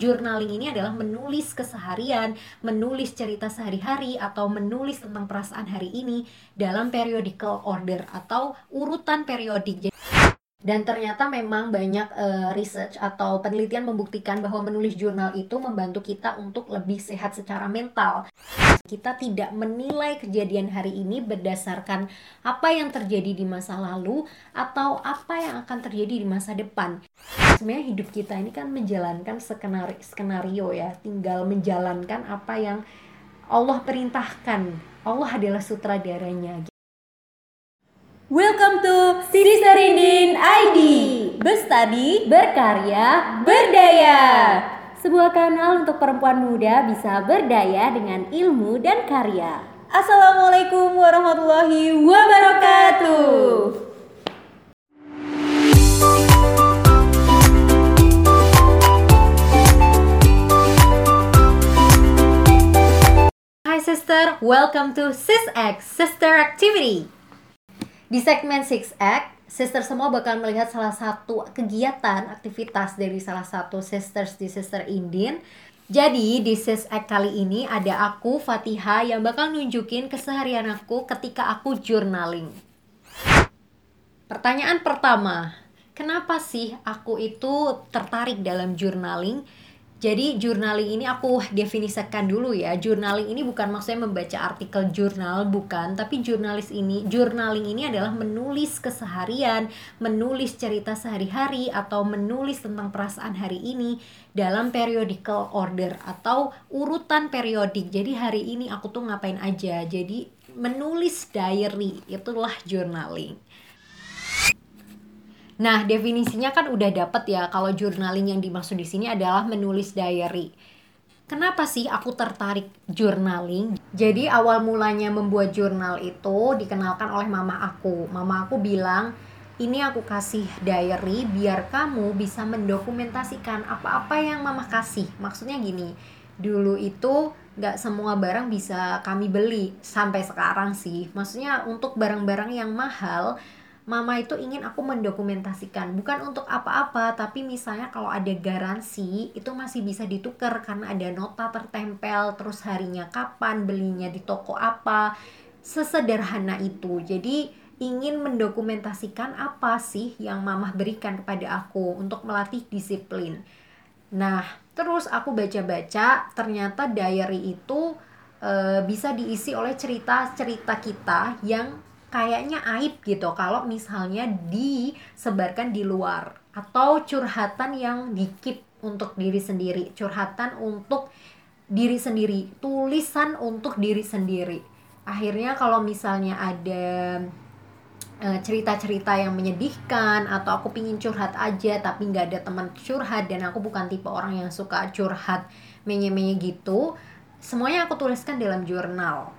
Journaling ini adalah menulis keseharian, menulis cerita sehari-hari, atau menulis tentang perasaan hari ini dalam periodical order atau urutan periodik. Dan ternyata memang banyak uh, research atau penelitian membuktikan bahwa menulis jurnal itu membantu kita untuk lebih sehat secara mental. Kita tidak menilai kejadian hari ini berdasarkan apa yang terjadi di masa lalu atau apa yang akan terjadi di masa depan. Sebenarnya hidup kita ini kan menjalankan skenario, skenario ya, tinggal menjalankan apa yang Allah perintahkan. Allah adalah sutradaranya. Welcome to Siri Serindin ID Bestadi, berkarya, berdaya. Sebuah kanal untuk perempuan muda bisa berdaya dengan ilmu dan karya. Assalamualaikum warahmatullahi wabarakatuh welcome to SisX Sister Activity di segmen 6Act, sister semua bakal melihat salah satu kegiatan, aktivitas dari salah satu sisters di Sister Indin. Jadi di Sis Act kali ini ada aku, Fatiha, yang bakal nunjukin keseharian aku ketika aku journaling. Pertanyaan pertama, kenapa sih aku itu tertarik dalam journaling? Jadi journaling ini aku definisikan dulu ya. Journaling ini bukan maksudnya membaca artikel jurnal, bukan. Tapi jurnalis ini, journaling ini adalah menulis keseharian, menulis cerita sehari-hari atau menulis tentang perasaan hari ini dalam periodical order atau urutan periodik. Jadi hari ini aku tuh ngapain aja. Jadi menulis diary itulah journaling. Nah, definisinya kan udah dapet ya kalau journaling yang dimaksud di sini adalah menulis diary. Kenapa sih aku tertarik journaling? Jadi awal mulanya membuat jurnal itu dikenalkan oleh mama aku. Mama aku bilang, ini aku kasih diary biar kamu bisa mendokumentasikan apa-apa yang mama kasih. Maksudnya gini, dulu itu nggak semua barang bisa kami beli sampai sekarang sih. Maksudnya untuk barang-barang yang mahal, mama itu ingin aku mendokumentasikan. Bukan untuk apa-apa tapi misalnya kalau ada garansi itu masih bisa ditukar karena ada nota tertempel terus harinya kapan belinya di toko apa. Sesederhana itu. Jadi ingin mendokumentasikan apa sih yang mama berikan kepada aku untuk melatih disiplin. Nah terus aku baca-baca ternyata diary itu e, bisa diisi oleh cerita-cerita kita yang kayaknya aib gitu kalau misalnya disebarkan di luar atau curhatan yang dikip untuk diri sendiri, curhatan untuk diri sendiri, tulisan untuk diri sendiri. Akhirnya kalau misalnya ada eh, cerita-cerita yang menyedihkan atau aku pingin curhat aja tapi nggak ada teman curhat dan aku bukan tipe orang yang suka curhat menye-menye gitu semuanya aku tuliskan dalam jurnal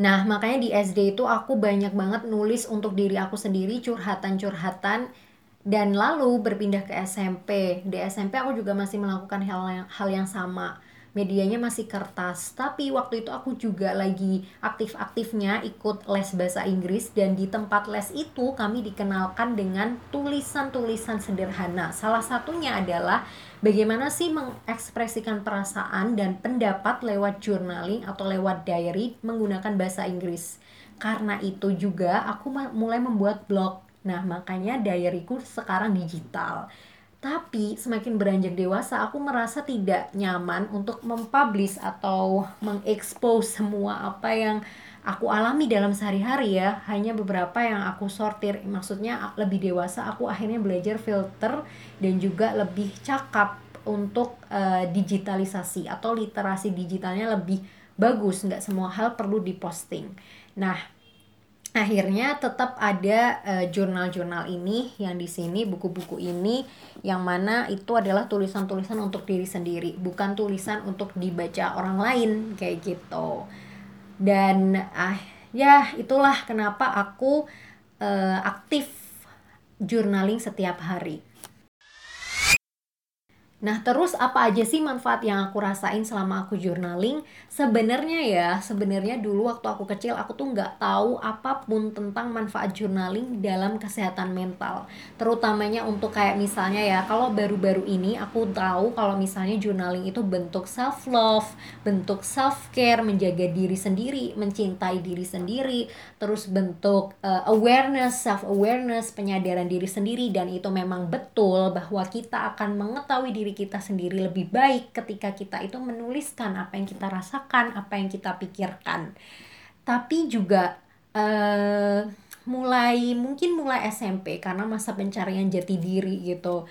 Nah, makanya di SD itu aku banyak banget nulis untuk diri aku sendiri curhatan-curhatan dan lalu berpindah ke SMP. Di SMP aku juga masih melakukan hal yang, hal yang sama medianya masih kertas. Tapi waktu itu aku juga lagi aktif-aktifnya ikut les bahasa Inggris. Dan di tempat les itu kami dikenalkan dengan tulisan-tulisan sederhana. Salah satunya adalah bagaimana sih mengekspresikan perasaan dan pendapat lewat journaling atau lewat diary menggunakan bahasa Inggris. Karena itu juga aku mulai membuat blog. Nah makanya diaryku sekarang digital tapi semakin beranjak dewasa, aku merasa tidak nyaman untuk mempublish atau mengekspos semua apa yang aku alami dalam sehari-hari ya. Hanya beberapa yang aku sortir. Maksudnya lebih dewasa, aku akhirnya belajar filter dan juga lebih cakap untuk uh, digitalisasi atau literasi digitalnya lebih bagus. Nggak semua hal perlu diposting. Nah, akhirnya tetap ada uh, jurnal-jurnal ini yang di sini buku-buku ini yang mana itu adalah tulisan-tulisan untuk diri sendiri bukan tulisan untuk dibaca orang lain kayak gitu. Dan ah ya itulah kenapa aku uh, aktif journaling setiap hari Nah, terus apa aja sih manfaat yang aku rasain selama aku journaling? Sebenarnya ya, sebenarnya dulu waktu aku kecil aku tuh nggak tahu apa pun tentang manfaat journaling dalam kesehatan mental. Terutamanya untuk kayak misalnya ya, kalau baru-baru ini aku tahu kalau misalnya journaling itu bentuk self love, bentuk self care, menjaga diri sendiri, mencintai diri sendiri, terus bentuk uh, awareness, self awareness, penyadaran diri sendiri dan itu memang betul bahwa kita akan mengetahui diri diri kita sendiri lebih baik ketika kita itu menuliskan apa yang kita rasakan, apa yang kita pikirkan. Tapi juga uh, mulai mungkin mulai SMP karena masa pencarian jati diri gitu.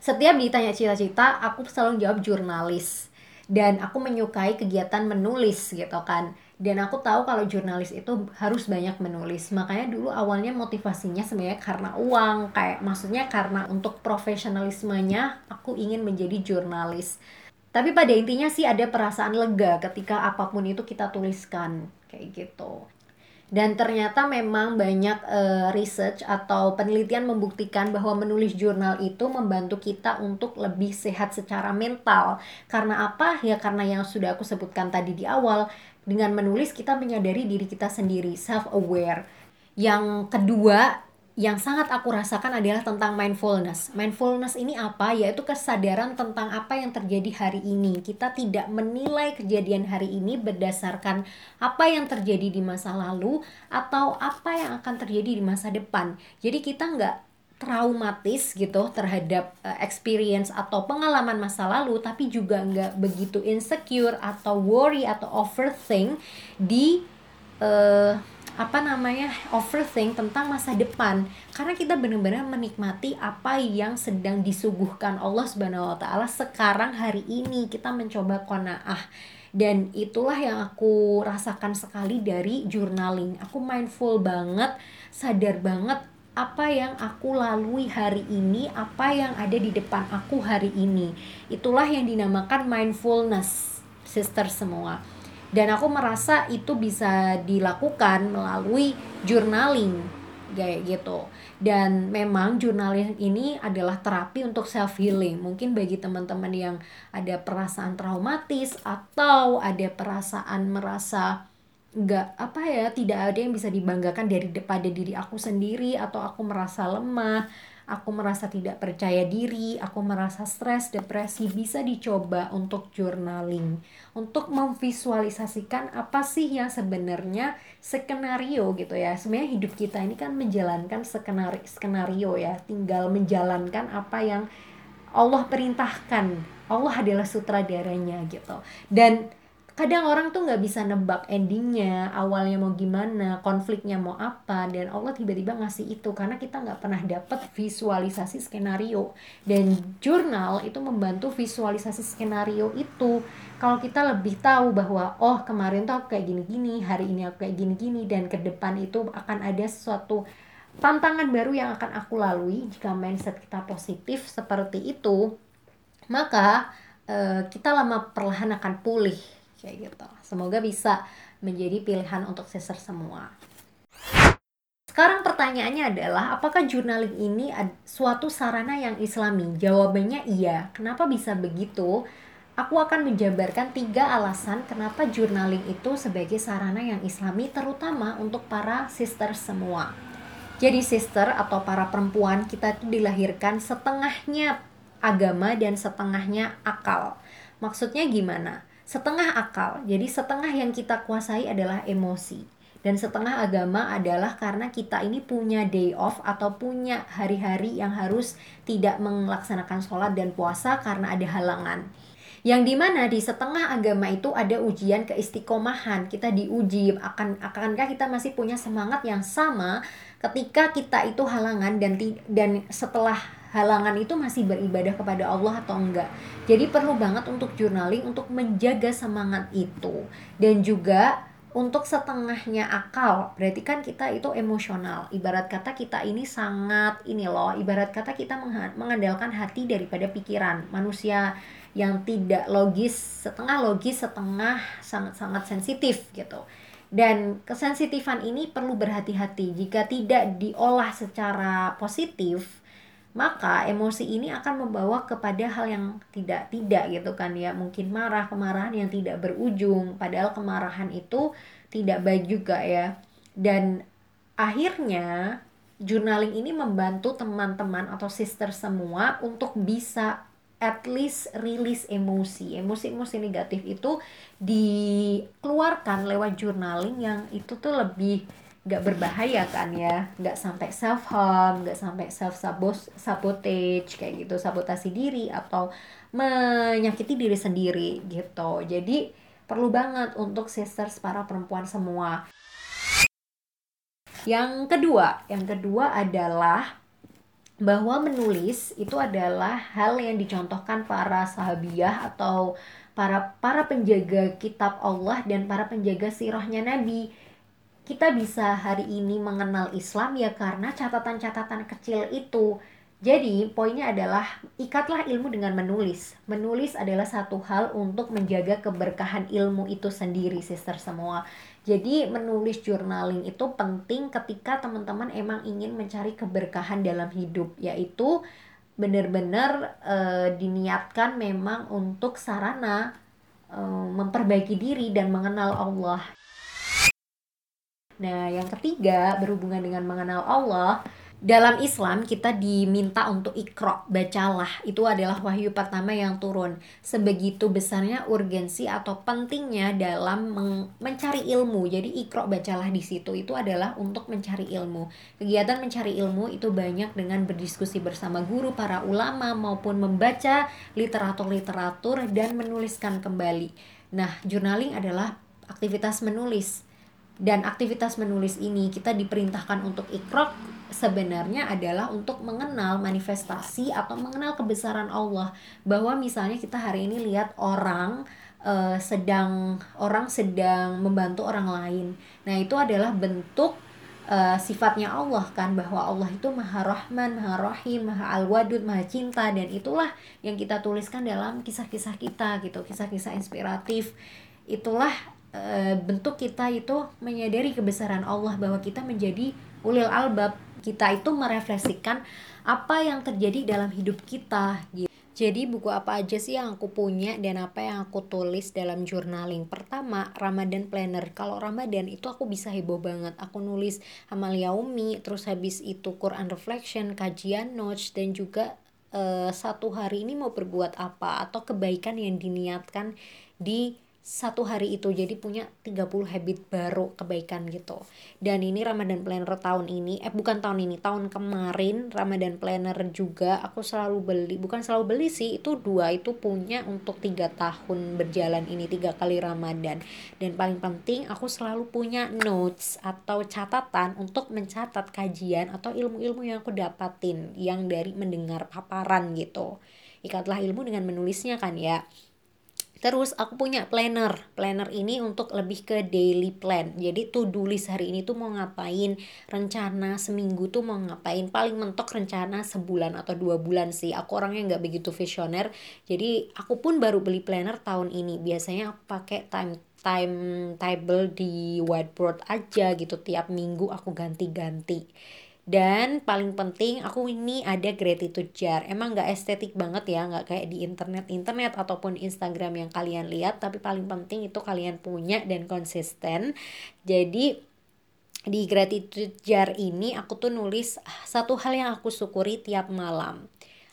Setiap ditanya cita-cita, aku selalu jawab jurnalis. Dan aku menyukai kegiatan menulis gitu kan dan aku tahu kalau jurnalis itu harus banyak menulis makanya dulu awalnya motivasinya sebenarnya karena uang kayak maksudnya karena untuk profesionalismenya aku ingin menjadi jurnalis tapi pada intinya sih ada perasaan lega ketika apa pun itu kita tuliskan kayak gitu dan ternyata memang banyak uh, research atau penelitian membuktikan bahwa menulis jurnal itu membantu kita untuk lebih sehat secara mental. Karena apa? Ya karena yang sudah aku sebutkan tadi di awal, dengan menulis kita menyadari diri kita sendiri, self aware. Yang kedua, yang sangat aku rasakan adalah tentang mindfulness. Mindfulness ini apa? Yaitu kesadaran tentang apa yang terjadi hari ini. Kita tidak menilai kejadian hari ini berdasarkan apa yang terjadi di masa lalu atau apa yang akan terjadi di masa depan. Jadi kita nggak traumatis gitu terhadap uh, experience atau pengalaman masa lalu tapi juga nggak begitu insecure atau worry atau overthink di uh, apa namanya overthink tentang masa depan. Karena kita benar-benar menikmati apa yang sedang disuguhkan Allah Subhanahu wa taala sekarang hari ini. Kita mencoba qanaah. Dan itulah yang aku rasakan sekali dari journaling. Aku mindful banget sadar banget apa yang aku lalui hari ini, apa yang ada di depan aku hari ini. Itulah yang dinamakan mindfulness, sister semua. Dan aku merasa itu bisa dilakukan melalui journaling kayak gitu. Dan memang journaling ini adalah terapi untuk self healing. Mungkin bagi teman-teman yang ada perasaan traumatis atau ada perasaan merasa nggak apa ya tidak ada yang bisa dibanggakan dari pada diri aku sendiri atau aku merasa lemah aku merasa tidak percaya diri aku merasa stres depresi bisa dicoba untuk journaling. Untuk memvisualisasikan apa sih yang sebenarnya skenario gitu ya. Sebenarnya hidup kita ini kan menjalankan skenario skenario ya. Tinggal menjalankan apa yang Allah perintahkan. Allah adalah sutradaranya gitu. Dan kadang orang tuh nggak bisa nebak endingnya awalnya mau gimana konfliknya mau apa dan Allah tiba-tiba ngasih itu karena kita nggak pernah dapet visualisasi skenario. Dan jurnal itu membantu visualisasi skenario itu. Kalau kita lebih tahu bahwa oh kemarin tuh aku kayak gini-gini hari ini aku kayak gini-gini dan ke depan itu akan ada sesuatu tantangan baru yang akan aku lalui jika mindset kita positif seperti itu maka uh, kita lama perlahan akan pulih kayak gitu semoga bisa menjadi pilihan untuk sister semua sekarang pertanyaannya adalah apakah journaling ini suatu sarana yang islami? Jawabannya iya. Kenapa bisa begitu? Aku akan menjabarkan tiga alasan kenapa journaling itu sebagai sarana yang islami terutama untuk para sister semua. Jadi sister atau para perempuan kita itu dilahirkan setengahnya agama dan setengahnya akal. Maksudnya gimana? Setengah akal. Jadi setengah yang kita kuasai adalah emosi dan setengah agama adalah karena kita ini punya day off atau punya hari-hari yang harus tidak melaksanakan sholat dan puasa karena ada halangan. Yang di mana di setengah agama itu ada ujian keistiqomahan. Kita diuji akan akankah kita masih punya semangat yang sama ketika kita itu halangan dan dan setelah halangan itu masih beribadah kepada Allah atau enggak. Jadi perlu banget untuk journaling untuk menjaga semangat itu. Dan juga untuk setengahnya akal berarti kan kita itu emosional. Ibarat kata kita ini sangat ini loh ibarat kata kita mengandalkan hati daripada pikiran manusia yang tidak logis setengah logis setengah sangat-sangat sensitif gitu. Dan kesensitifan ini perlu berhati-hati. Jika tidak diolah secara positif maka emosi ini akan membawa kepada hal yang tidak tidak gitu kan ya. Mungkin marah kemarahan yang tidak berujung. Padahal kemarahan itu tidak baik juga ya. Dan akhirnya journaling ini membantu teman-teman atau sister semua untuk bisa at least rilis emosi. Emosi-emosi negatif itu dikeluarkan lewat journaling yang itu tuh lebih nggak berbahaya kan ya nggak sampai self harm nggak sampai self sabotage kayak gitu sabotasi diri atau menyakiti diri sendiri gitu. Jadi perlu banget untuk sisters para perempuan semua. Yang kedua yang kedua adalah bahwa menulis itu adalah hal yang dicontohkan para sahabiah atau para para penjaga kitab Allah dan para penjaga sirahnya Nabi kita bisa hari ini mengenal Islam ya karena catatan-catatan kecil itu. Jadi, poinnya adalah ikatlah ilmu dengan menulis. Menulis adalah satu hal untuk menjaga keberkahan ilmu itu sendiri, sister semua. Jadi, menulis journaling itu penting ketika teman-teman emang ingin mencari keberkahan dalam hidup, yaitu benar-benar e, diniatkan memang untuk sarana e, memperbaiki diri dan mengenal Allah. Nah, yang ketiga berhubungan dengan mengenal Allah. Dalam Islam kita diminta untuk ikro, bacalah. Itu adalah wahyu pertama yang turun. Sebegitu besarnya urgensi atau pentingnya dalam mencari ilmu. Jadi ikro, bacalah di situ. Itu adalah untuk mencari ilmu. Kegiatan mencari ilmu itu banyak dengan berdiskusi bersama guru, para ulama, maupun membaca literatur-literatur dan menuliskan kembali. Nah, journaling adalah aktivitas menulis dan aktivitas menulis ini kita diperintahkan untuk ikrok sebenarnya adalah untuk mengenal manifestasi atau mengenal kebesaran Allah. Bahwa misalnya kita hari ini lihat orang uh, sedang orang sedang membantu orang lain. Nah itu adalah bentuk uh, sifatnya Allah kan bahwa Allah itu maha rahman maha rahim maha al-wadud maha cinta dan itulah yang kita tuliskan dalam kisah-kisah kita gitu kisah-kisah inspiratif. Itulah e, bentuk kita itu menyadari kebesaran Allah bahwa kita menjadi ulil albab. Kita itu merefleksikan apa yang terjadi dalam hidup kita gitu. Jadi buku apa aja sih yang aku punya dan apa yang aku tulis dalam journaling Pertama, Ramadan Planner. Kalau Ramadan itu aku bisa heboh banget. Aku nulis amal yaumi, terus habis itu Quran Reflection, kajian notes Dan juga uh, satu hari ini mau berbuat apa Atau kebaikan yang diniatkan di satu hari itu jadi punya 30 habit baru kebaikan gitu. Dan ini Ramadan Planner tahun ini eh bukan tahun ini tahun kemarin Ramadan Planner juga aku selalu beli. Bukan selalu beli sih itu dua itu punya untuk tiga tahun berjalan ini tiga kali Ramadan. Dan paling penting aku selalu punya notes atau catatan untuk mencatat kajian atau ilmu-ilmu yang aku dapatin yang dari mendengar paparan gitu. Ikatlah ilmu dengan menulisnya kan ya Terus aku punya planner. Planner ini untuk lebih ke daily plan. Jadi to do list hari ini tuh mau ngapain, rencana seminggu tuh mau ngapain. Paling mentok rencana sebulan atau dua bulan sih. Aku orangnya nggak begitu visioner. Jadi aku pun baru beli planner tahun ini. Biasanya aku pakai time timetable di whiteboard aja gitu. Tiap minggu aku ganti-ganti dan paling penting aku ini ada gratitude jar. Emang nggak estetik banget ya nggak kayak di internet. Internet ataupun Instagram yang kalian lihat tapi paling penting itu kalian punya dan konsisten. Jadi di gratitude jar ini aku tuh nulis satu hal yang aku syukuri tiap malam.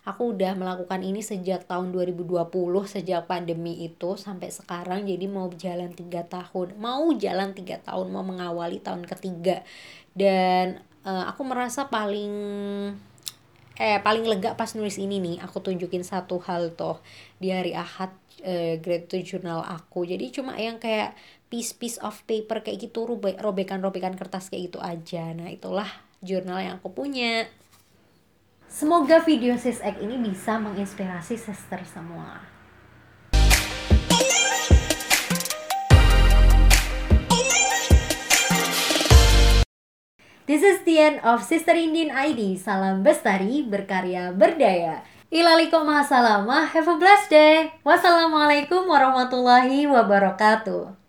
Aku udah melakukan ini sejak tahun 2020 sejak pandemi itu sampai sekarang. Jadi mau jalan tiga tahun mau jalan tiga tahun mau mengawali tahun ketiga. Dan uh, aku merasa paling eh paling lega pas nulis ini nih. Aku tunjukin satu hal toh di hari ahad uh, gratitude journal aku. Jadi cuma yang kayak piece piece of paper kayak gitu robekan robekan kertas kayak gitu aja. Nah itulah jurnal yang aku punya. Semoga video sis ini bisa menginspirasi sister semua This is the end of Sister Indian ID. Salam bestari, berkarya, berdaya. Ilaliko masalamah, have a blessed day. Wassalamualaikum warahmatullahi wabarakatuh.